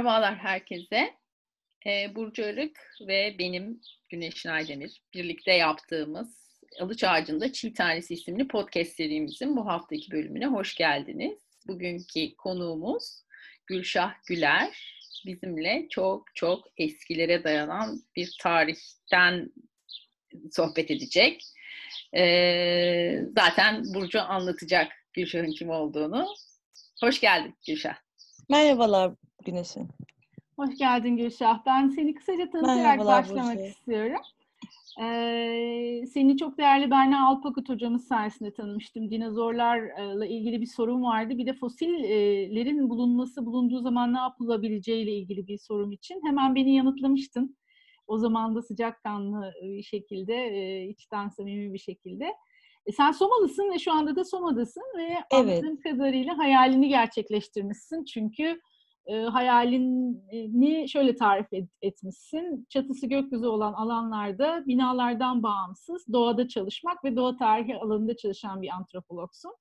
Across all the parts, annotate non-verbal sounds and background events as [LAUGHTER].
Merhabalar herkese. Ee, Burcu Arık ve benim Güneş Aydemir birlikte yaptığımız Alıç Ağacı'nda Çiğ Tanesi isimli podcast serimizin bu haftaki bölümüne hoş geldiniz. Bugünkü konuğumuz Gülşah Güler. Bizimle çok çok eskilere dayanan bir tarihten sohbet edecek. Ee, zaten Burcu anlatacak Gülşah'ın kim olduğunu. Hoş geldin Gülşah. Merhabalar Güneş'in. Hoş geldin Gülşah. Ben seni kısaca tanıtarak Merhabalar başlamak Burcu. istiyorum. Ee, seni çok değerli Berna Alpakut hocamız sayesinde tanımıştım. Dinozorlarla ilgili bir sorun vardı. Bir de fosillerin bulunması, bulunduğu zaman ne yapılabileceğiyle ilgili bir sorun için. Hemen beni yanıtlamıştın. O zaman da sıcakkanlı bir şekilde, e, içten samimi bir şekilde. E, sen Somalısın ve şu anda da Soma'dasın ve Evet. anladığım kadarıyla hayalini gerçekleştirmişsin. Çünkü e, hayalini şöyle tarif et- etmişsin. Çatısı gökyüzü olan alanlarda binalardan bağımsız doğada çalışmak ve doğa tarihi alanında çalışan bir antropologsun.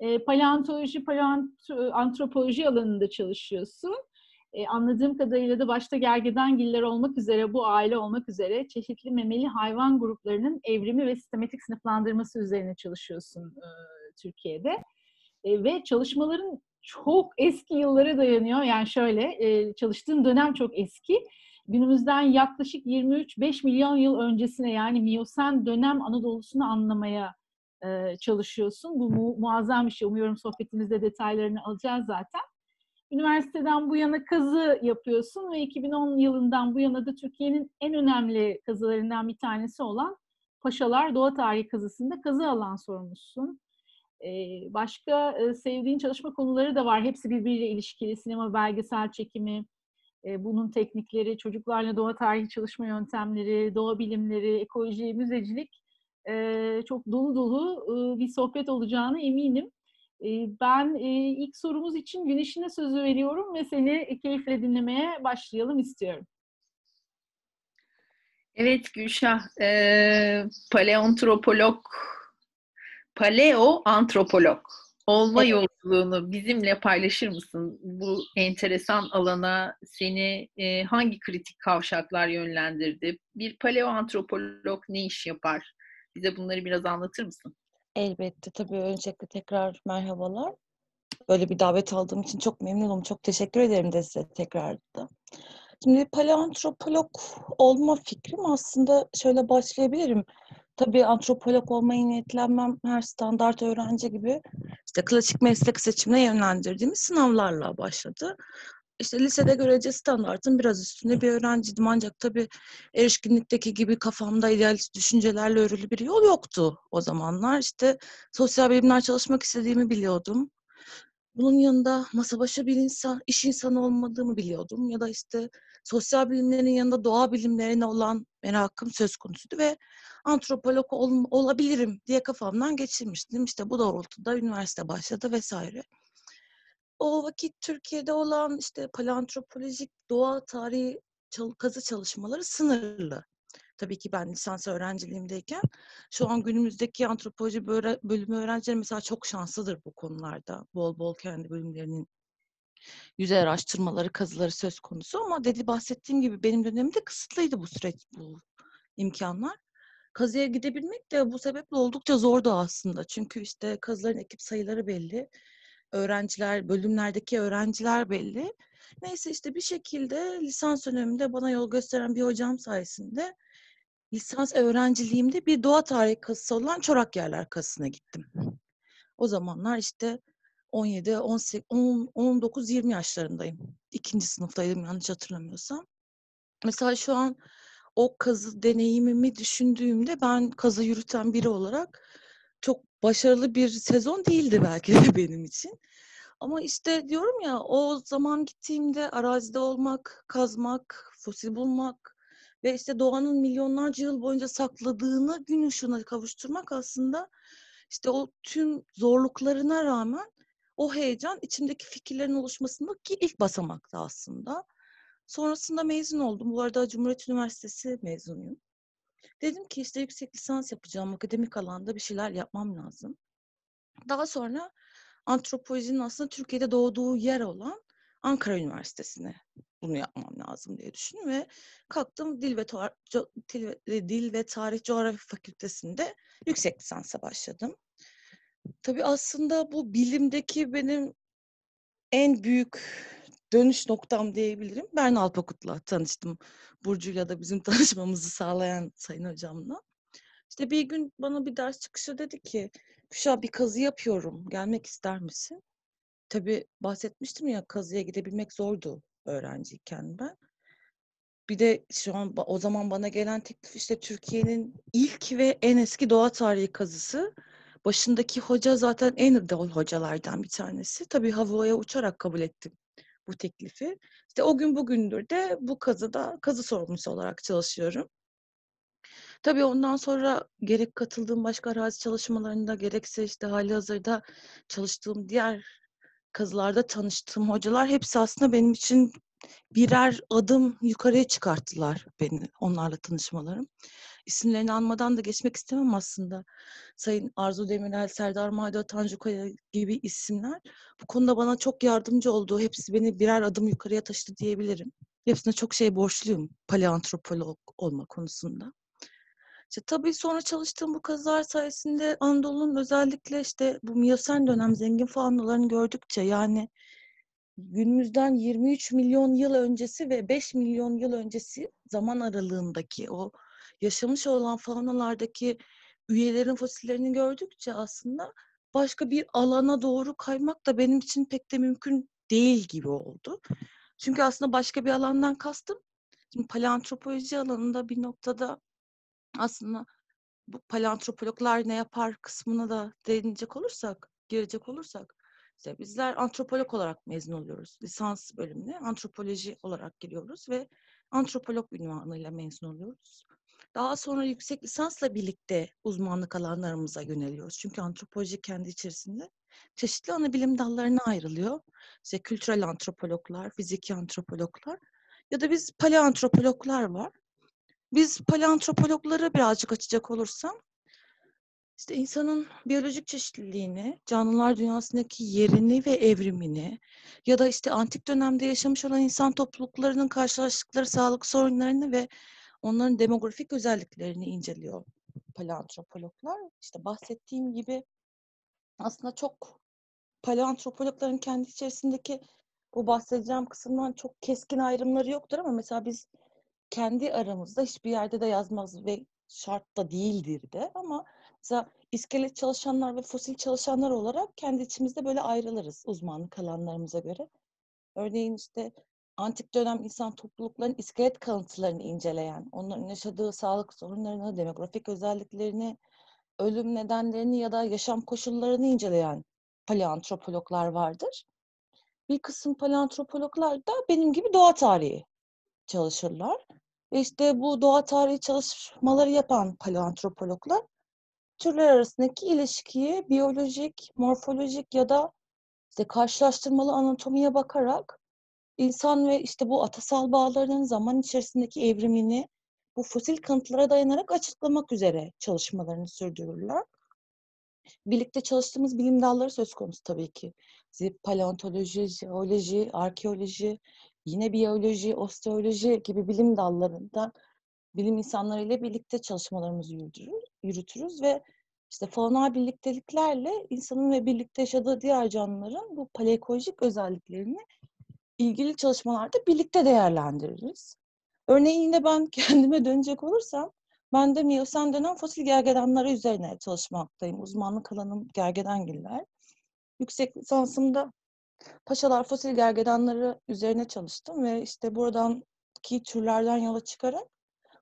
E, paleontoloji, paleont- antropoloji alanında çalışıyorsun. E, anladığım kadarıyla da başta gergedengiller olmak üzere, bu aile olmak üzere çeşitli memeli hayvan gruplarının evrimi ve sistematik sınıflandırması üzerine çalışıyorsun e, Türkiye'de. E, ve çalışmaların çok eski yıllara dayanıyor. Yani şöyle, e, çalıştığın dönem çok eski. Günümüzden yaklaşık 23-5 milyon yıl öncesine yani Miyosen dönem Anadolu'sunu anlamaya e, çalışıyorsun. Bu mu- muazzam bir şey. Umuyorum sohbetimizde detaylarını alacağız zaten. Üniversiteden bu yana kazı yapıyorsun ve 2010 yılından bu yana da Türkiye'nin en önemli kazılarından bir tanesi olan Paşalar Doğa Tarihi kazısında kazı alan sorumlusun. Ee, başka e, sevdiğin çalışma konuları da var. Hepsi birbiriyle ilişkili. Sinema, belgesel çekimi, e, bunun teknikleri, çocuklarla doğa tarihi çalışma yöntemleri, doğa bilimleri, ekoloji, müzecilik e, çok dolu dolu bir sohbet olacağına eminim. E, Ben e, ilk sorumuz için Güneş'ine sözü veriyorum ve seni keyifle dinlemeye başlayalım istiyorum. Evet Gülşah, eee paleoantropolog, paleoantropolog olma Evet. yolculuğunu bizimle paylaşır mısın? Bu enteresan alana seni eee, hangi kritik kavşaklar yönlendirdi? Bir paleoantropolog ne iş yapar? Bize bunları biraz anlatır mısın? Elbette tabii öncelikle tekrar merhabalar. Böyle bir davet aldığım için çok memnunum. Çok teşekkür ederim de size tekrar. Şimdi paleoantropolog olma fikrim aslında şöyle başlayabilirim. Tabii antropolog olmayı niyetlenmem her standart öğrenci gibi işte klasik meslek seçimine yönlendirdiğimiz sınavlarla başladı. İşte lisede görece standartın biraz üstünde bir öğrenciydim ancak tabii erişkinlikteki gibi kafamda idealist düşüncelerle örülü bir yol yoktu o zamanlar. İşte sosyal bilimler çalışmak istediğimi biliyordum. Bunun yanında masa başı bir insan, iş insanı olmadığımı biliyordum. Ya da işte sosyal bilimlerin yanında doğa bilimlerine olan merakım söz konusuydu ve antropolog ol- olabilirim diye kafamdan geçirmiştim. İşte bu doğrultuda üniversite başladı vesaire. O vakit Türkiye'de olan işte paleoantropolojik doğa tarihi kazı çalışmaları sınırlı. Tabii ki ben lisans öğrenciliğimdeyken şu an günümüzdeki antropoloji bölümü öğrencileri mesela çok şanslıdır bu konularda. Bol bol kendi bölümlerinin yüzey araştırmaları, kazıları söz konusu ama dedi bahsettiğim gibi benim dönemimde kısıtlıydı bu süreç, bu imkanlar. Kazıya gidebilmek de bu sebeple oldukça zordu aslında. Çünkü işte kazıların ekip sayıları belli. Öğrenciler, bölümlerdeki öğrenciler belli. Neyse işte bir şekilde lisans döneminde bana yol gösteren bir hocam sayesinde lisans öğrenciliğimde bir doğa tarihi kazısı olan Çorak Yerler kazısına gittim. O zamanlar işte 17, 18, 10, 19, 20 yaşlarındayım. İkinci sınıftaydım yanlış hatırlamıyorsam. Mesela şu an o kazı deneyimimi düşündüğümde ben kazı yürüten biri olarak başarılı bir sezon değildi belki de benim için. Ama işte diyorum ya o zaman gittiğimde arazide olmak, kazmak, fosil bulmak ve işte doğanın milyonlarca yıl boyunca sakladığını gün ışığına kavuşturmak aslında işte o tüm zorluklarına rağmen o heyecan içimdeki fikirlerin oluşmasındaki ilk basamaktı aslında. Sonrasında mezun oldum. Bu arada Cumhuriyet Üniversitesi mezunuyum. Dedim ki işte yüksek lisans yapacağım. Akademik alanda bir şeyler yapmam lazım. Daha sonra antropolojinin aslında Türkiye'de doğduğu yer olan Ankara Üniversitesi'ne bunu yapmam lazım diye düşündüm ve kalktım Dil ve, Dil ve, Dil ve Tarih Coğrafya Fakültesi'nde yüksek lisansa başladım. Tabii aslında bu bilimdeki benim en büyük dönüş noktam diyebilirim. Ben Alpakut'la tanıştım. Burcu'yla da bizim [LAUGHS] tanışmamızı sağlayan sayın hocamla. İşte bir gün bana bir ders çıkışı dedi ki, Kuşa bir kazı yapıyorum, gelmek ister misin? Tabii bahsetmiştim ya kazıya gidebilmek zordu öğrenciyken ben. Bir de şu an o zaman bana gelen teklif işte Türkiye'nin ilk ve en eski doğa tarihi kazısı. Başındaki hoca zaten en hocalardan bir tanesi. Tabii havaya uçarak kabul ettim bu teklifi. İşte o gün bugündür de bu kazıda kazı sorumlusu olarak çalışıyorum. Tabii ondan sonra gerek katıldığım başka arazi çalışmalarında gerekse işte hali hazırda çalıştığım diğer kazılarda tanıştığım hocalar hepsi aslında benim için birer adım yukarıya çıkarttılar beni onlarla tanışmalarım. İsimlerini anmadan da geçmek istemem aslında. Sayın Arzu Demirel, Serdar Mayda, Tanju Kaya gibi isimler bu konuda bana çok yardımcı oldu. Hepsi beni birer adım yukarıya taşıdı diyebilirim. Hepsine çok şey borçluyum paleantropolog olma konusunda. İşte tabii sonra çalıştığım bu kazılar sayesinde Anadolu'nun özellikle işte bu Miyosen dönem zengin faunalarını gördükçe yani günümüzden 23 milyon yıl öncesi ve 5 milyon yıl öncesi zaman aralığındaki o yaşamış olan faunalardaki üyelerin fosillerini gördükçe aslında başka bir alana doğru kaymak da benim için pek de mümkün değil gibi oldu. Çünkü aslında başka bir alandan kastım. Şimdi paleantropoloji alanında bir noktada aslında bu paleantropologlar ne yapar kısmına da değinecek olursak, girecek olursak işte bizler antropolog olarak mezun oluyoruz. Lisans bölümüne antropoloji olarak giriyoruz ve antropolog ünvanıyla mezun oluyoruz. Daha sonra yüksek lisansla birlikte uzmanlık alanlarımıza yöneliyoruz. Çünkü antropoloji kendi içerisinde çeşitli ana bilim dallarına ayrılıyor. İşte kültürel antropologlar, fiziki antropologlar ya da biz paleantropologlar var. Biz paleantropologları birazcık açacak olursam, işte insanın biyolojik çeşitliliğini, canlılar dünyasındaki yerini ve evrimini ya da işte antik dönemde yaşamış olan insan topluluklarının karşılaştıkları sağlık sorunlarını ve onların demografik özelliklerini inceliyor paleantropologlar. İşte bahsettiğim gibi aslında çok paleantropologların kendi içerisindeki bu bahsedeceğim kısımdan çok keskin ayrımları yoktur ama mesela biz kendi aramızda hiçbir yerde de yazmaz ve şart da değildir de ama mesela iskelet çalışanlar ve fosil çalışanlar olarak kendi içimizde böyle ayrılırız uzmanlık alanlarımıza göre. Örneğin işte antik dönem insan topluluklarının iskelet kalıntılarını inceleyen, onların yaşadığı sağlık sorunlarını, demografik özelliklerini, ölüm nedenlerini ya da yaşam koşullarını inceleyen paleantropologlar vardır. Bir kısım paleantropologlar da benim gibi doğa tarihi çalışırlar. Ve işte bu doğa tarihi çalışmaları yapan paleoantropologlar türler arasındaki ilişkiyi biyolojik, morfolojik ya da işte karşılaştırmalı anatomiye bakarak insan ve işte bu atasal bağlarının zaman içerisindeki evrimini bu fosil kanıtlara dayanarak açıklamak üzere çalışmalarını sürdürürler. Birlikte çalıştığımız bilim dalları söz konusu tabii ki. Paleontoloji, jeoloji, arkeoloji, yine biyoloji, osteoloji gibi bilim dallarından bilim insanlarıyla birlikte çalışmalarımızı yürütürüz ve işte faunal birlikteliklerle insanın ve birlikte yaşadığı diğer canlıların bu paleokolojik özelliklerini ilgili çalışmalarda birlikte değerlendiririz. Örneğin yine ben [LAUGHS] kendime dönecek olursam ben de Miyosen dönem fosil gergedanları üzerine çalışmaktayım. Uzmanlık alanım gergedangiller. Yüksek lisansımda Paşalar fosil gergedanları üzerine çalıştım ve işte buradan ki türlerden yola çıkarak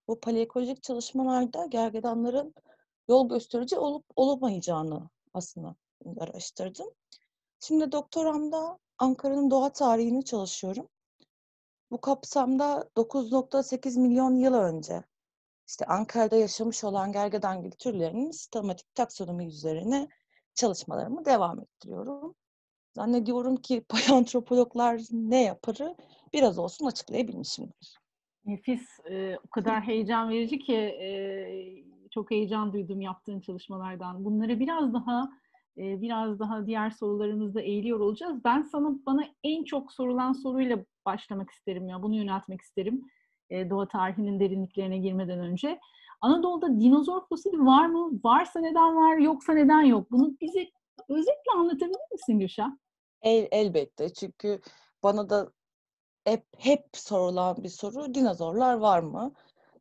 bu paleokolojik çalışmalarda gergedanların yol gösterici olup olamayacağını aslında araştırdım. Şimdi doktoramda Ankara'nın doğa tarihini çalışıyorum. Bu kapsamda 9.8 milyon yıl önce işte Ankara'da yaşamış olan gergedan türlerinin sistematik taksonomi üzerine çalışmalarımı devam ettiriyorum. Zannediyorum ki [LAUGHS] paleantropologlar ne yaparı biraz olsun açıklayabilmişimdir. Nefis. E, o kadar heyecan verici ki e, çok heyecan duydum yaptığın çalışmalardan. Bunları biraz daha e, biraz daha diğer sorularımızda eğiliyor olacağız. Ben sana bana en çok sorulan soruyla başlamak isterim ya. Bunu yöneltmek isterim. E, doğa tarihinin derinliklerine girmeden önce. Anadolu'da dinozor fosili var mı? Varsa neden var, yoksa neden yok? Bunu bize özetle anlatabilir misin Gülşah? El, elbette çünkü bana da hep hep sorulan bir soru dinozorlar var mı?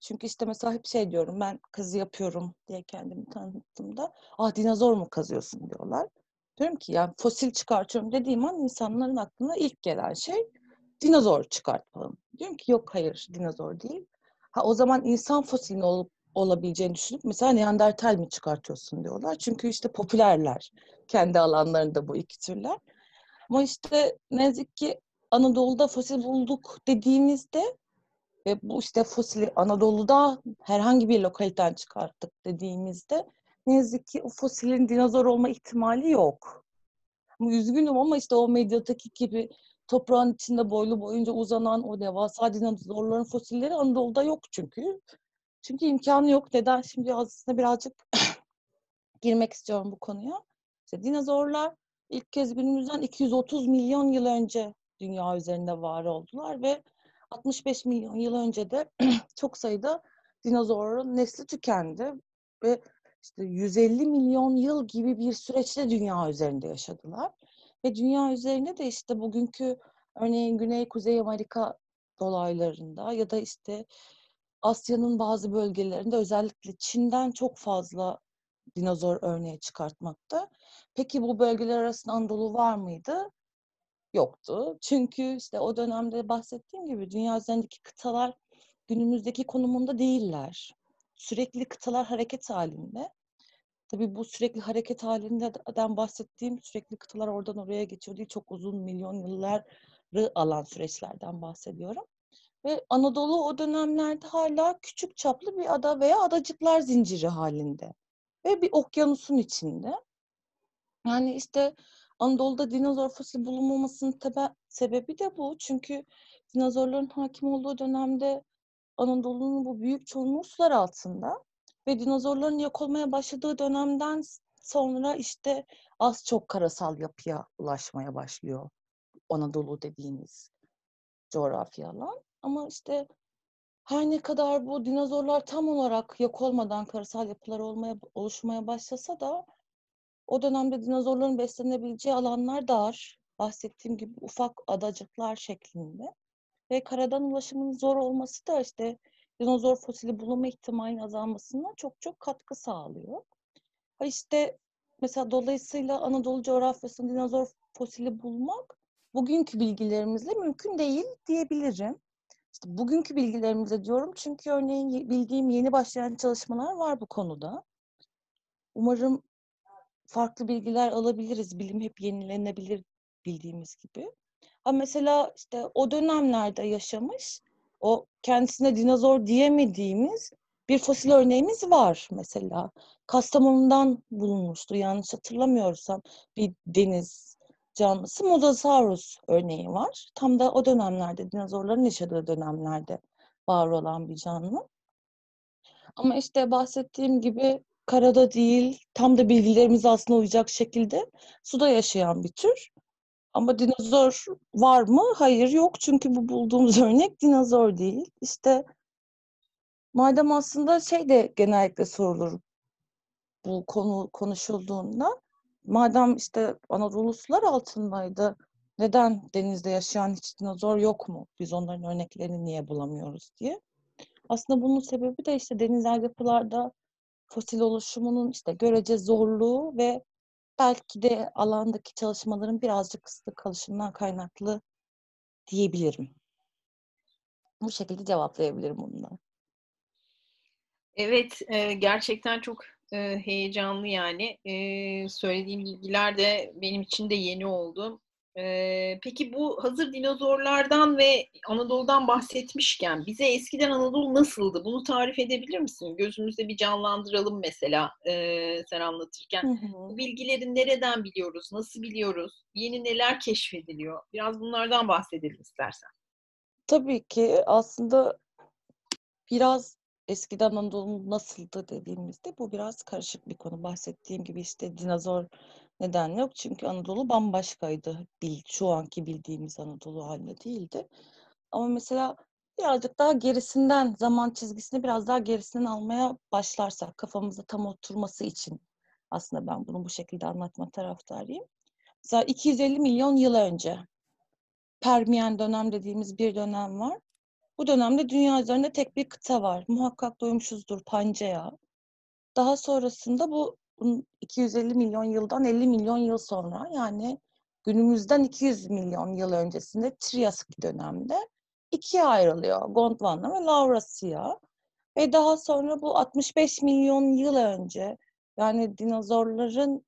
Çünkü işte mesela hep şey diyorum ben kazı yapıyorum diye kendimi tanıttığımda ah dinozor mu kazıyorsun diyorlar. Diyorum ki yani fosil çıkartıyorum dediğim an insanların aklına ilk gelen şey dinozor çıkartmalım. Diyorum ki yok hayır dinozor değil. Ha o zaman insan fosilinin olup olabileceğini düşünüp mesela Neandertal mi çıkartıyorsun diyorlar. Çünkü işte popülerler kendi alanlarında bu iki türler. Ama işte ne yazık ki Anadolu'da fosil bulduk dediğimizde ve bu işte fosili Anadolu'da herhangi bir lokaliten çıkarttık dediğimizde ne yazık ki o fosilin dinozor olma ihtimali yok. Üzgünüm ama işte o medyadaki gibi toprağın içinde boylu boyunca uzanan o devasa dinozorların fosilleri Anadolu'da yok çünkü. Çünkü imkanı yok. Neden? Şimdi aslında birazcık [COUGHS] girmek istiyorum bu konuya. İşte dinozorlar ilk kez günümüzden 230 milyon yıl önce dünya üzerinde var oldular ve 65 milyon yıl önce de [CLEARS THROAT] çok sayıda dinozorun nesli tükendi ve işte 150 milyon yıl gibi bir süreçte dünya üzerinde yaşadılar. Ve dünya üzerinde de işte bugünkü örneğin Güney Kuzey Amerika dolaylarında ya da işte Asya'nın bazı bölgelerinde özellikle Çin'den çok fazla dinozor örneği çıkartmakta. Peki bu bölgeler arasında Anadolu var mıydı? Yoktu. Çünkü işte o dönemde bahsettiğim gibi dünya üzerindeki kıtalar günümüzdeki konumunda değiller. Sürekli kıtalar hareket halinde. Tabii bu sürekli hareket halinden bahsettiğim sürekli kıtalar oradan oraya geçiyor değil. Çok uzun milyon yılları alan süreçlerden bahsediyorum. Ve Anadolu o dönemlerde hala küçük çaplı bir ada veya adacıklar zinciri halinde. Ve bir okyanusun içinde. Yani işte Anadolu'da dinozor fosili bulunmamasının tebe- sebebi de bu. Çünkü dinozorların hakim olduğu dönemde Anadolu'nun bu büyük çoğunluğu sular altında. Ve dinozorların yok olmaya başladığı dönemden sonra işte az çok karasal yapıya ulaşmaya başlıyor Anadolu dediğimiz coğrafya alan. Ama işte her ne kadar bu dinozorlar tam olarak yok olmadan karasal yapılar olmaya oluşmaya başlasa da o dönemde dinozorların beslenebileceği alanlar dar. Bahsettiğim gibi ufak adacıklar şeklinde. Ve karadan ulaşımın zor olması da işte dinozor fosili bulunma ihtimalinin azalmasına çok çok katkı sağlıyor. İşte mesela dolayısıyla Anadolu coğrafyasında dinozor fosili bulmak bugünkü bilgilerimizle mümkün değil diyebilirim. İşte bugünkü bilgilerimizle diyorum çünkü örneğin bildiğim yeni başlayan çalışmalar var bu konuda. Umarım farklı bilgiler alabiliriz. Bilim hep yenilenebilir bildiğimiz gibi. Ama mesela işte o dönemlerde yaşamış, o kendisine dinozor diyemediğimiz bir fosil örneğimiz var mesela. Kastamonu'dan bulunmuştu yanlış hatırlamıyorsam bir deniz canlısı Mosasaurus örneği var. Tam da o dönemlerde dinozorların yaşadığı dönemlerde var olan bir canlı. Ama işte bahsettiğim gibi karada değil, tam da bilgilerimiz aslında uyacak şekilde suda yaşayan bir tür. Ama dinozor var mı? Hayır yok. Çünkü bu bulduğumuz [LAUGHS] örnek dinozor değil. İşte madem aslında şey de genellikle sorulur bu konu konuşulduğunda. Madem işte Anadolu sular altındaydı. Neden denizde yaşayan hiç dinozor yok mu? Biz onların örneklerini niye bulamıyoruz diye. Aslında bunun sebebi de işte denizel yapılarda fosil oluşumunun işte görece zorluğu ve belki de alandaki çalışmaların birazcık kısıtlı kalışından kaynaklı diyebilirim. Bu şekilde cevaplayabilirim bununla. Evet, gerçekten çok heyecanlı yani. Söylediğim bilgiler de benim için de yeni oldu. Ee, peki bu hazır dinozorlardan ve Anadolu'dan bahsetmişken bize eskiden Anadolu nasıldı? Bunu tarif edebilir misin? Gözümüzde bir canlandıralım mesela e, sen anlatırken. Hı hı. Bu bilgileri nereden biliyoruz? Nasıl biliyoruz? Yeni neler keşfediliyor? Biraz bunlardan bahsedelim istersen. Tabii ki aslında biraz eskiden Anadolu nasıldı dediğimizde bu biraz karışık bir konu. Bahsettiğim gibi işte dinozor nedenle yok. Çünkü Anadolu bambaşkaydı. Bil, şu anki bildiğimiz Anadolu haline değildi. Ama mesela birazcık daha gerisinden, zaman çizgisini biraz daha gerisinden almaya başlarsak kafamızda tam oturması için aslında ben bunu bu şekilde anlatma taraftarıyım. Mesela 250 milyon yıl önce Permiyen dönem dediğimiz bir dönem var. Bu dönemde dünya üzerinde tek bir kıta var. Muhakkak duymuşuzdur Pangea. Daha sonrasında bu 250 milyon yıldan 50 milyon yıl sonra yani günümüzden 200 milyon yıl öncesinde Triasik dönemde ikiye ayrılıyor. Gondwana ve Laurasia. Ve daha sonra bu 65 milyon yıl önce yani dinozorların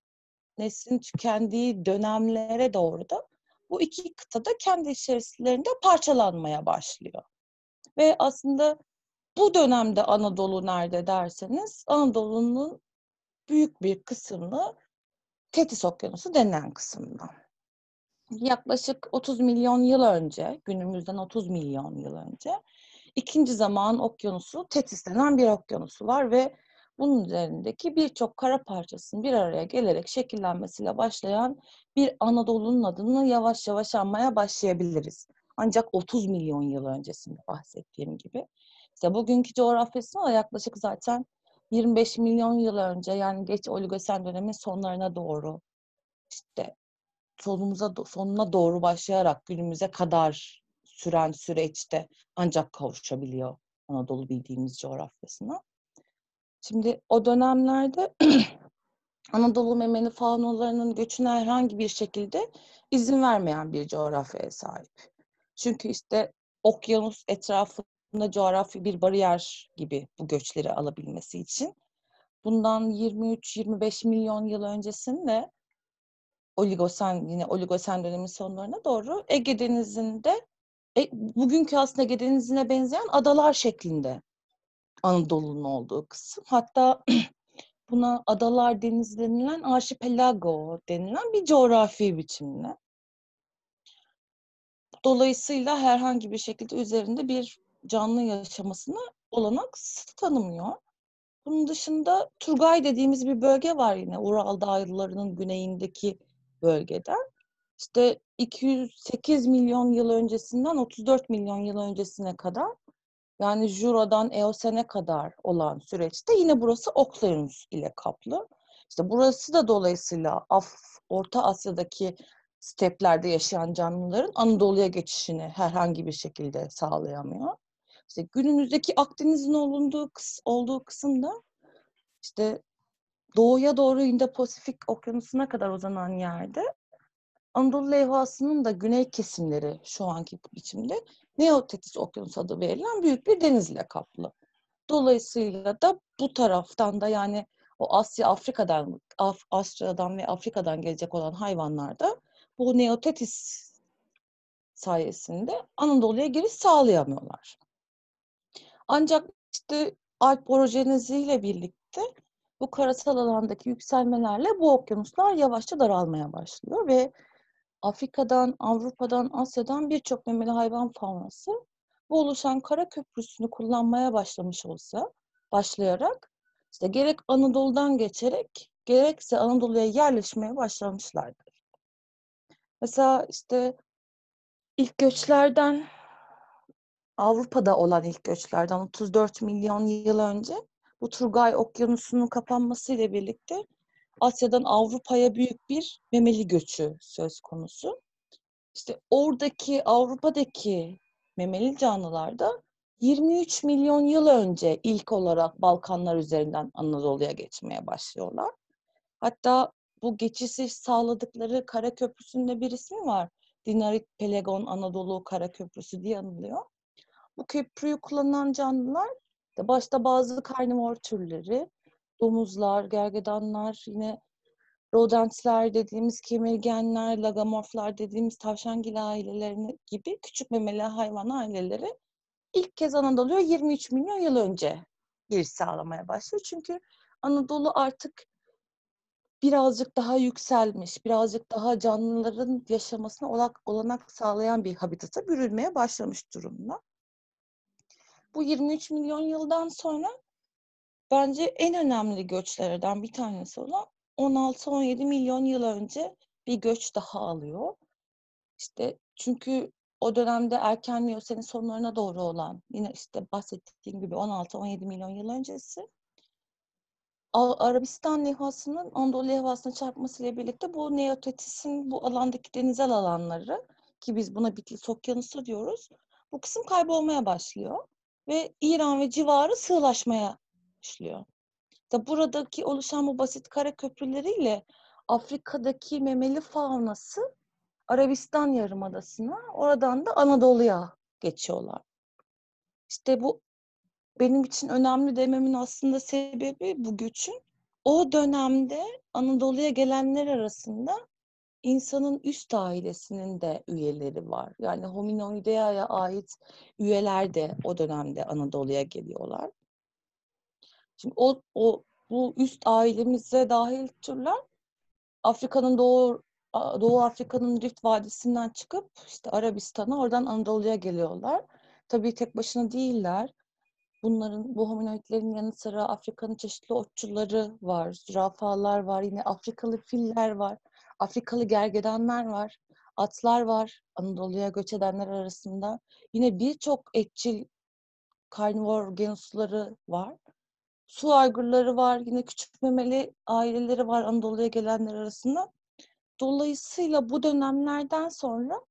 neslin tükendiği dönemlere doğru da bu iki kıtada kendi içerislerinde parçalanmaya başlıyor. Ve aslında bu dönemde Anadolu nerede derseniz Anadolu'nun büyük bir kısmını Tetis Okyanusu denilen kısımda. Yaklaşık 30 milyon yıl önce, günümüzden 30 milyon yıl önce ikinci zaman okyanusu Tetis denen bir okyanusu var ve bunun üzerindeki birçok kara parçasının bir araya gelerek şekillenmesiyle başlayan bir Anadolu'nun adını yavaş yavaş anmaya başlayabiliriz. Ancak 30 milyon yıl öncesinde bahsettiğim gibi. İşte bugünkü coğrafyasına da yaklaşık zaten 25 milyon yıl önce yani geç Oligosen dönemin sonlarına doğru işte sonumuza sonuna doğru başlayarak günümüze kadar süren süreçte ancak kavuşabiliyor Anadolu bildiğimiz coğrafyasına. Şimdi o dönemlerde [CLEARS THROAT] Anadolu memeli faunalarının göçüne herhangi bir şekilde izin vermeyen bir coğrafyaya sahip. Çünkü işte okyanus etrafında coğrafi bir bariyer gibi bu göçleri alabilmesi için. Bundan 23-25 milyon yıl öncesinde Oligosen yine Oligosen dönemi sonlarına doğru Ege Denizi'nde e, bugünkü aslında Ege Denizi'ne benzeyen adalar şeklinde Anadolu'nun olduğu kısım. Hatta [CLEARS THROAT] buna adalar deniz denilen arşipelago denilen bir coğrafi biçimle. Dolayısıyla herhangi bir şekilde üzerinde bir canlı yaşamasına olanak tanımıyor. Bunun dışında Turgay dediğimiz bir bölge var yine Ural Dağları'nın güneyindeki bölgeden. İşte 208 milyon yıl öncesinden 34 milyon yıl öncesine kadar yani Jura'dan Eosen'e kadar olan süreçte yine burası okyanus ile kaplı. İşte burası da dolayısıyla Af, Orta Asya'daki steplerde yaşayan canlıların Anadolu'ya geçişini herhangi bir şekilde sağlayamıyor. İşte günümüzdeki Akdeniz'in olunduğu kıs, olduğu kısımda işte doğuya doğru Indo-Pasifik okyanusuna kadar uzanan yerde Anadolu levhasının da güney kesimleri şu anki biçimde Neotetis Okyanus adı verilen büyük bir denizle kaplı. Dolayısıyla da bu taraftan da yani o Asya, Afrika'dan, Af Asya'dan ve Afrika'dan gelecek olan hayvanlar da bu Neotetis sayesinde Anadolu'ya giriş sağlayamıyorlar. Ancak işte Alp ile birlikte bu karasal alandaki yükselmelerle bu okyanuslar yavaşça daralmaya başlıyor ve Afrika'dan, Avrupa'dan, Asya'dan birçok memeli hayvan faunası bu oluşan kara köprüsünü kullanmaya başlamış olsa, başlayarak işte gerek Anadolu'dan geçerek gerekse Anadolu'ya yerleşmeye başlamışlardır. Mesela işte ilk göçlerden Avrupa'da olan ilk göçlerden 34 milyon yıl önce bu Turgay Okyanusu'nun kapanmasıyla birlikte Asya'dan Avrupa'ya büyük bir memeli göçü söz konusu. İşte oradaki Avrupa'daki memeli canlılarda 23 milyon yıl önce ilk olarak Balkanlar üzerinden Anadolu'ya geçmeye başlıyorlar. Hatta bu geçişi sağladıkları kara köprüsünde bir ismi var. Dinarit Pelegon Anadolu Kara Köprüsü diye anılıyor. Bu köprüyü kullanan canlılar başta bazı karnivor türleri, domuzlar, gergedanlar, yine rodentler dediğimiz kemirgenler, lagamorflar dediğimiz tavşangil ailelerini gibi küçük memeli hayvan aileleri ilk kez Anadolu'ya 23 milyon yıl önce giriş sağlamaya başlıyor. Çünkü Anadolu artık birazcık daha yükselmiş, birazcık daha canlıların yaşamasına olanak, olanak sağlayan bir habitata bürünmeye başlamış durumda. Bu 23 milyon yıldan sonra bence en önemli göçlerden bir tanesi olan 16-17 milyon yıl önce bir göç daha alıyor. İşte çünkü o dönemde erken Miyosen'in sonlarına doğru olan yine işte bahsettiğim gibi 16-17 milyon yıl öncesi Arabistan levhasının Anadolu levhasına çarpmasıyla birlikte bu Neotetis'in bu alandaki denizel alanları ki biz buna Bitlis Okyanusu diyoruz. Bu kısım kaybolmaya başlıyor ve İran ve civarı sığlaşmaya başlıyor. İşte buradaki oluşan bu basit kara köprüleriyle Afrika'daki memeli faunası Arabistan Yarımadası'na, oradan da Anadolu'ya geçiyorlar. İşte bu benim için önemli dememin aslında sebebi bu göçün o dönemde Anadolu'ya gelenler arasında insanın üst ailesinin de üyeleri var. Yani Hominoidea'ya ait üyeler de o dönemde Anadolu'ya geliyorlar. Şimdi o, o bu üst ailemize dahil türler Afrika'nın doğu Doğu Afrika'nın Rift Vadisi'nden çıkıp işte Arabistan'a oradan Anadolu'ya geliyorlar. Tabii tek başına değiller. Bunların, bu hominoidlerin yanı sıra Afrika'nın çeşitli otçuları var, zürafalar var, yine Afrikalı filler var, Afrikalı gergedanlar var, atlar var Anadolu'ya göç edenler arasında. Yine birçok etçil karnivor genusları var. Su aygırları var, yine küçük memeli aileleri var Anadolu'ya gelenler arasında. Dolayısıyla bu dönemlerden sonra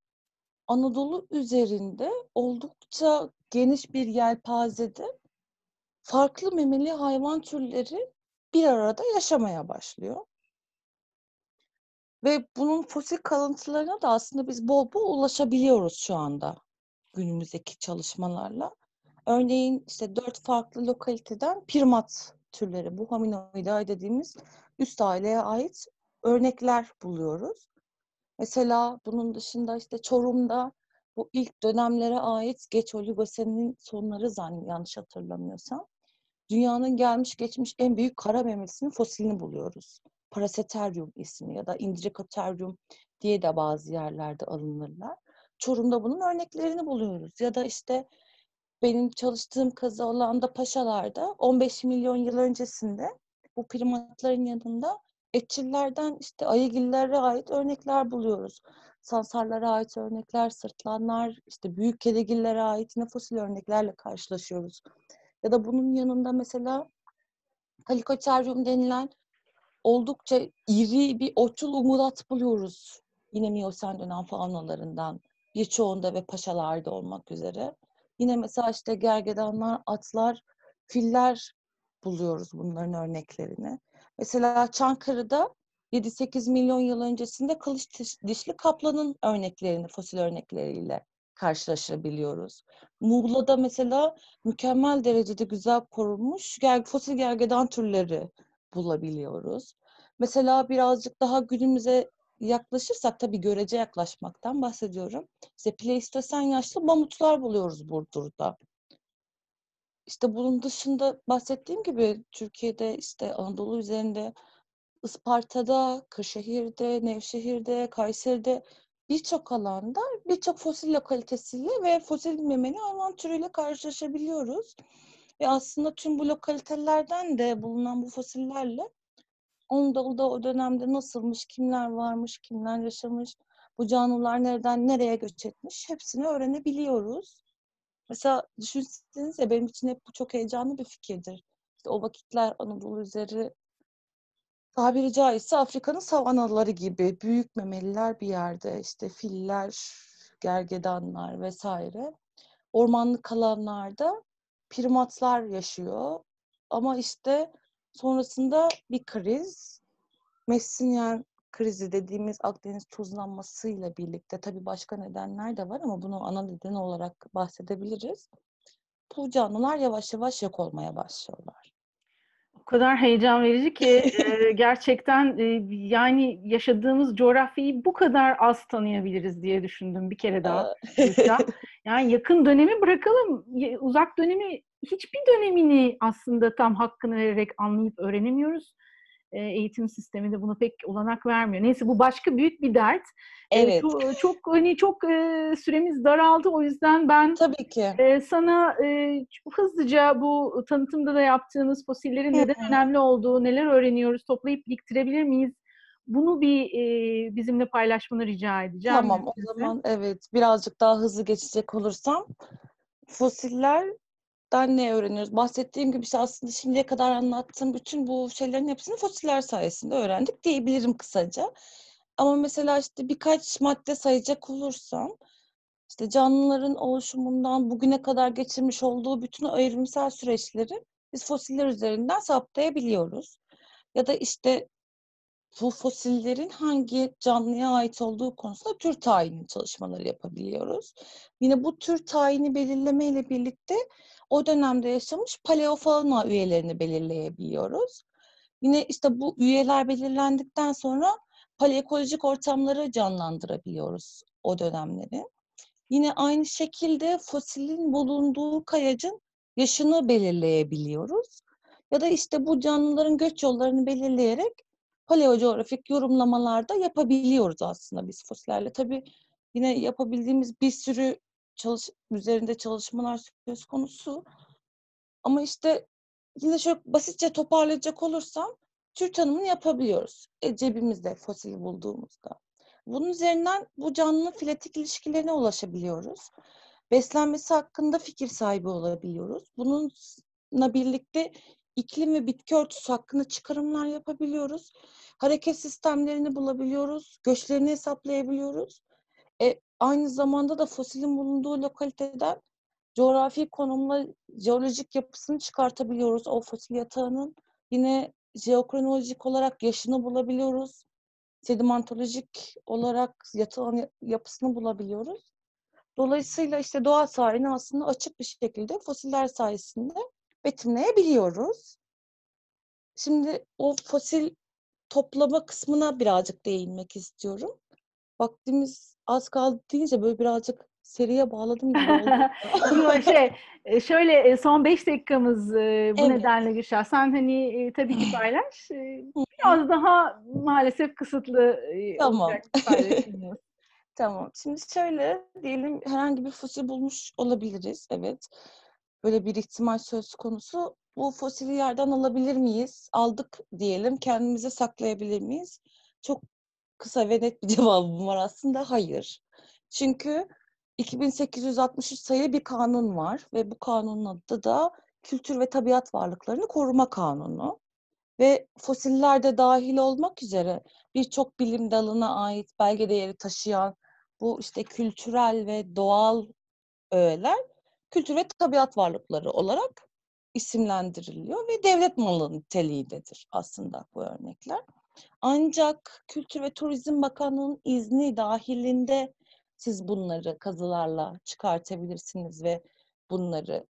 Anadolu üzerinde oldukça geniş bir yelpazede farklı memeli hayvan türleri bir arada yaşamaya başlıyor. Ve bunun fosil kalıntılarına da aslında biz bol bol ulaşabiliyoruz şu anda günümüzdeki çalışmalarla. Örneğin işte dört farklı lokaliteden primat türleri, bu hominoidea dediğimiz üst aileye ait örnekler buluyoruz. Mesela bunun dışında işte Çorum'da bu ilk dönemlere ait geç oligosenin sonları zannediyorum yanlış hatırlamıyorsam. Dünyanın gelmiş geçmiş en büyük kara memelisinin fosilini buluyoruz. Paraseterium ismi ya da Indricoterium diye de bazı yerlerde alınırlar. Çorum'da bunun örneklerini buluyoruz. Ya da işte benim çalıştığım kazı olan da Paşalar'da 15 milyon yıl öncesinde bu primatların yanında etçillerden işte ayıgillere ait örnekler buluyoruz. Sansarlara ait örnekler, sırtlanlar, işte büyük kelegillere ait yine fosil örneklerle karşılaşıyoruz. Ya da bunun yanında mesela Kalikoterium denilen oldukça iri bir otçul umulat buluyoruz. Yine Miyosen dönem faunalarından birçoğunda ve paşalarda olmak üzere. Yine mesela işte gergedanlar, atlar, filler buluyoruz bunların örneklerini. Mesela Çankırı'da 7-8 milyon yıl öncesinde kılıç dişli kaplanın örneklerini, fosil örnekleriyle karşılaşabiliyoruz. Muğla'da mesela mükemmel derecede güzel korunmuş fosil gergedan türleri bulabiliyoruz. Mesela birazcık daha günümüze yaklaşırsak tabii görece yaklaşmaktan bahsediyorum. İşte Pleistosen yaşlı mamutlar buluyoruz Burdur'da. İşte bunun dışında bahsettiğim gibi Türkiye'de işte Anadolu üzerinde Isparta'da, Kırşehir'de, Nevşehir'de, Kayseri'de birçok alanda birçok fosil lokalitesiyle ve fosil memeli hayvan türüyle karşılaşabiliyoruz. Ve aslında tüm bu lokalitelerden de bulunan bu fosillerle Anadolu'da o dönemde nasılmış, kimler varmış, kimler yaşamış, bu canlılar nereden nereye göç etmiş hepsini öğrenebiliyoruz. Mesela düşünsenize benim için hep bu çok heyecanlı bir fikirdir. İşte o vakitler Anadolu üzeri tabiri caizse Afrika'nın savanaları gibi büyük memeliler bir yerde işte filler, gergedanlar vesaire. Ormanlık alanlarda primatlar yaşıyor. Ama işte sonrasında bir kriz, Messinian krizi dediğimiz Akdeniz tuzlanmasıyla birlikte tabii başka nedenler de var ama bunu ana neden olarak bahsedebiliriz. Bu canlılar yavaş yavaş yok olmaya başlıyorlar. Kadar heyecan verici ki [LAUGHS] e, gerçekten e, yani yaşadığımız coğrafyayı bu kadar az tanıyabiliriz diye düşündüm bir kere daha. [LAUGHS] yani yakın dönemi bırakalım, uzak dönemi hiçbir dönemini aslında tam hakkını vererek anlayıp öğrenemiyoruz. E, eğitim sistemi de buna pek olanak vermiyor. Neyse bu başka büyük bir dert. E, Evet. Çok, çok hani çok e, süremiz daraldı o yüzden ben Tabii ki. e, sana e, hızlıca bu tanıtımda da yaptığınız fosillerin neden önemli olduğu, neler öğreniyoruz, toplayıp biriktirebilir miyiz? Bunu bir e, bizimle paylaşmanı rica edeceğim. Tamam o zaman evet birazcık daha hızlı geçecek olursam fosillerden ne öğreniyoruz? Bahsettiğim gibi işte aslında şimdiye kadar anlattığım bütün bu şeylerin hepsini fosiller sayesinde öğrendik diyebilirim kısaca. Ama mesela işte birkaç madde sayacak olursam işte canlıların oluşumundan bugüne kadar geçirmiş olduğu bütün o evrimsel süreçleri biz fosiller üzerinden saptayabiliyoruz. Ya da işte bu fosillerin hangi canlıya ait olduğu konusunda tür tayini çalışmaları yapabiliyoruz. Yine bu tür tayini belirleme ile birlikte o dönemde yaşamış paleofauna üyelerini belirleyebiliyoruz. Yine işte bu üyeler belirlendikten sonra paleoekolojik ortamları canlandırabiliyoruz o dönemleri. Yine aynı şekilde fosilin bulunduğu kayacın yaşını belirleyebiliyoruz. Ya da işte bu canlıların göç yollarını belirleyerek paleocoğrafik yorumlamalarda yapabiliyoruz aslında biz fosillerle. Tabii yine yapabildiğimiz bir sürü çalış üzerinde çalışmalar söz konusu. Ama işte yine şöyle basitçe toparlayacak olursam tür tanımını yapabiliyoruz. E, cebimizde fosili bulduğumuzda. Bunun üzerinden bu canlının filetik ilişkilerine ulaşabiliyoruz. Beslenmesi hakkında fikir sahibi olabiliyoruz. Bununla birlikte iklim ve bitki örtüsü hakkında çıkarımlar yapabiliyoruz. Hareket sistemlerini bulabiliyoruz. Göçlerini hesaplayabiliyoruz. Aynı zamanda da fosilin bulunduğu lokaliteden coğrafi konumla jeolojik yapısını çıkartabiliyoruz o fosil yatağının. Yine jeokronolojik olarak yaşını bulabiliyoruz. Sedimentolojik olarak yatağın yapısını bulabiliyoruz. Dolayısıyla işte doğa tarihini aslında açık bir şekilde fosiller sayesinde betimleyebiliyoruz. Şimdi o fosil toplama kısmına birazcık değinmek istiyorum. Vaktimiz az kaldı deyince böyle birazcık seriye bağladım gibi oldu. [LAUGHS] Şey, e, şöyle e, son 5 dakikamız e, bu Evet. nedenle Gülşah. Sen hani tabii ki paylaş. Biraz daha maalesef kısıtlı Tamam. olacak. [LAUGHS] Tamam. Şimdi şöyle diyelim herhangi bir fosil bulmuş olabiliriz. Evet. Böyle bir ihtimal söz konusu. Bu fosili yerden alabilir miyiz? Aldık diyelim. Kendimize saklayabilir miyiz? Çok kısa ve net bir cevabım var aslında. Hayır. Çünkü 2863 sayılı bir kanun var ve bu kanunun adı da Kültür ve Tabiat Varlıklarını Koruma Kanunu. Ve fosiller de dahil olmak üzere birçok bilim dalına ait belge değeri taşıyan bu işte kültürel ve doğal öğeler kültür ve tabiat varlıkları olarak isimlendiriliyor ve devlet malı niteliğindedir aslında bu örnekler. Ancak Kültür ve Turizm Bakanlığı'nın izni dahilinde siz bunları kazılarla çıkartabilirsiniz ve bunları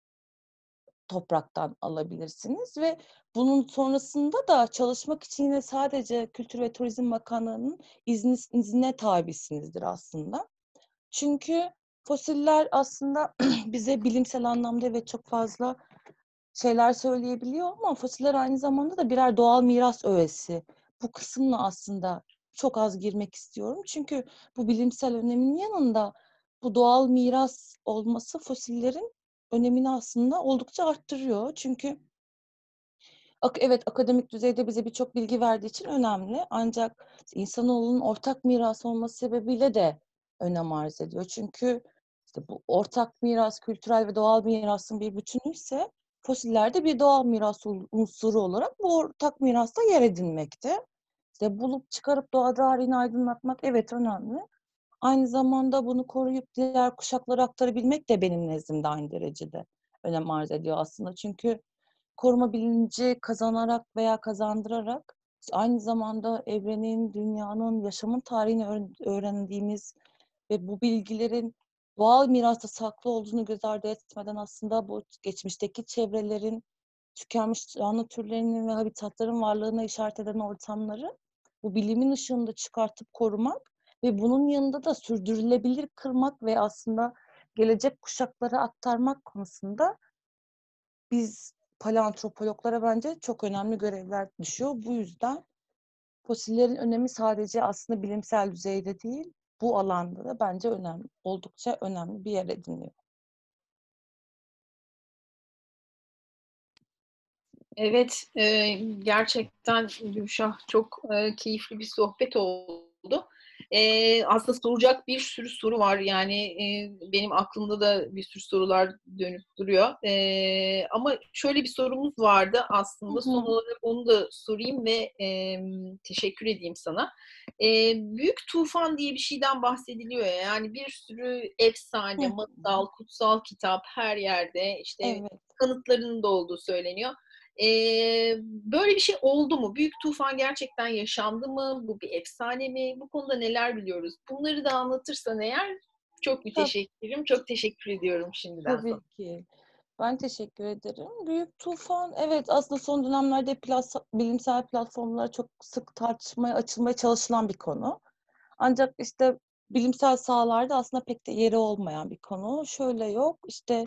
topraktan alabilirsiniz ve bunun sonrasında da çalışmak için yine sadece Kültür ve Turizm Bakanlığı'nın izni, iznine tabisinizdir aslında. Çünkü fosiller aslında [CLEARS THROAT] bize bilimsel anlamda ve çok fazla şeyler söyleyebiliyor ama fosiller aynı zamanda da birer doğal miras öğesi. Bu kısımla aslında çok az girmek istiyorum. Çünkü bu bilimsel önemin yanında bu doğal miras olması fosillerin önemini aslında oldukça arttırıyor. Çünkü evet akademik düzeyde bize birçok bilgi verdiği için önemli. Ancak insanoğlunun ortak miras olması sebebiyle de önem arz ediyor. Çünkü işte bu ortak miras, kültürel ve doğal mirasın bir bütünü ise fosiller de bir doğal miras unsuru olarak bu ortak mirasta yer edinmekte. İşte bulup çıkarıp doğa tarihini aydınlatmak evet önemli. Aynı zamanda bunu koruyup diğer kuşaklara aktarabilmek de benim nezdimde aynı derecede önem arz ediyor aslında. Çünkü koruma bilinci kazanarak veya kazandırarak aynı zamanda evrenin, dünyanın, yaşamın tarihini öğren- öğrendiğimiz ve bu bilgilerin doğal mirasta saklı olduğunu göz ardı etmeden aslında bu geçmişteki çevrelerin tükenmiş canlı türlerinin ve habitatların varlığına işaret eden ortamları bu bilimin ışığında çıkartıp korumak ve bunun yanında da sürdürülebilir kılmak ve aslında gelecek kuşaklara aktarmak konusunda biz paleantropologlara bence çok önemli görevler düşüyor. Bu yüzden fosillerin önemi sadece aslında bilimsel düzeyde değil, bu alanda da bence önemli, oldukça önemli bir yer ediniyor. Evet, e, gerçekten Gülşah çok e, keyifli bir sohbet oldu. E, aslında soracak bir sürü soru var. Yani e, benim aklımda da bir sürü sorular dönüp duruyor. E, ama şöyle bir sorumuz vardı aslında. Son olarak onu da sorayım ve e, teşekkür edeyim sana. E, büyük tufan diye bir şeyden bahsediliyor ya. Yani bir sürü efsane, masal, kutsal kitap her yerde işte Evet. kanıtlarının da olduğu söyleniyor. Ee, böyle bir şey oldu mu? Büyük tufan gerçekten yaşandı mı? Bu bir efsane mi? Bu konuda neler biliyoruz? Bunları da anlatırsan eğer çok müteşekkirim. Çok teşekkür ediyorum şimdiden Tabii sana. ki. Ben teşekkür ederim. Büyük tufan, evet aslında son dönemlerde plas- bilimsel platformlara çok sık tartışmaya, açılmaya çalışılan bir konu. Ancak işte bilimsel sahalarda aslında pek de yeri olmayan bir konu. Şöyle yok, işte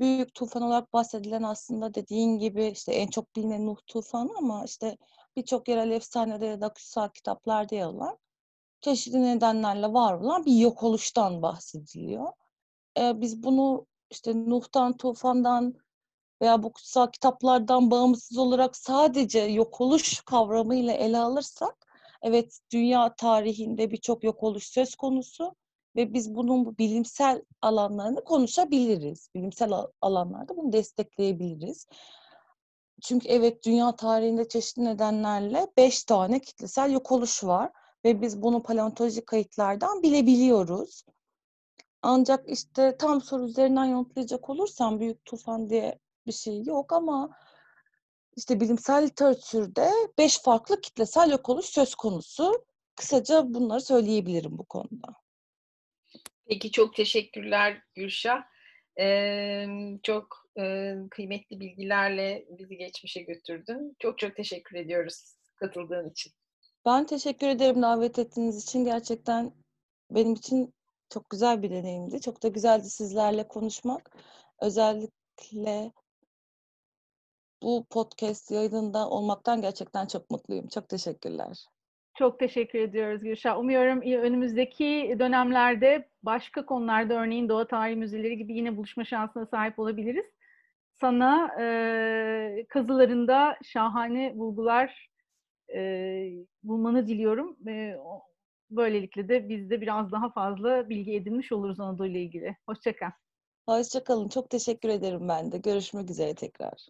büyük tufan olarak bahsedilen aslında dediğin gibi işte en çok bilinen Nuh tufanı ama işte birçok yerel efsanede ya da kutsal kitaplarda yer alan çeşitli nedenlerle var olan bir yok oluştan bahsediliyor. Ee, biz bunu işte Nuh'tan, tufandan veya bu kutsal kitaplardan bağımsız olarak sadece yok oluş kavramıyla ele alırsak, evet dünya tarihinde birçok yok oluş söz konusu ve biz bunun bu bilimsel alanlarını konuşabiliriz. Bilimsel al- alanlarda bunu destekleyebiliriz. Çünkü evet dünya tarihinde çeşitli nedenlerle beş tane kitlesel yok oluş var ve biz bunu paleontolojik kayıtlardan bilebiliyoruz. Ancak işte tam soru üzerinden yanıtlayacak olursam büyük tufan diye bir şey yok ama işte bilimsel literatürde beş farklı kitlesel yok oluş söz konusu. Kısaca bunları söyleyebilirim bu konuda. Peki çok teşekkürler Gülşah. Ee, çok e, kıymetli bilgilerle bizi geçmişe götürdün. Çok çok teşekkür ediyoruz katıldığın için. Ben teşekkür ederim davet ettiğiniz için. Gerçekten benim için çok güzel bir deneyimdi. Çok da güzeldi sizlerle konuşmak. Özellikle bu podcast yayınında olmaktan gerçekten çok mutluyum. Çok teşekkürler. Çok teşekkür ediyoruz Gülşah. Umuyorum önümüzdeki dönemlerde başka konularda örneğin Doğa Tarihi Müzeleri gibi yine buluşma şansına sahip olabiliriz. Sana e, kazılarında şahane bulgular e, bulmanı diliyorum. E, böylelikle de biz de biraz daha fazla bilgi edinmiş oluruz Anadolu ile ilgili. Hoşçakal. Hoşçakalın. Çok teşekkür ederim ben de. Görüşmek üzere tekrar.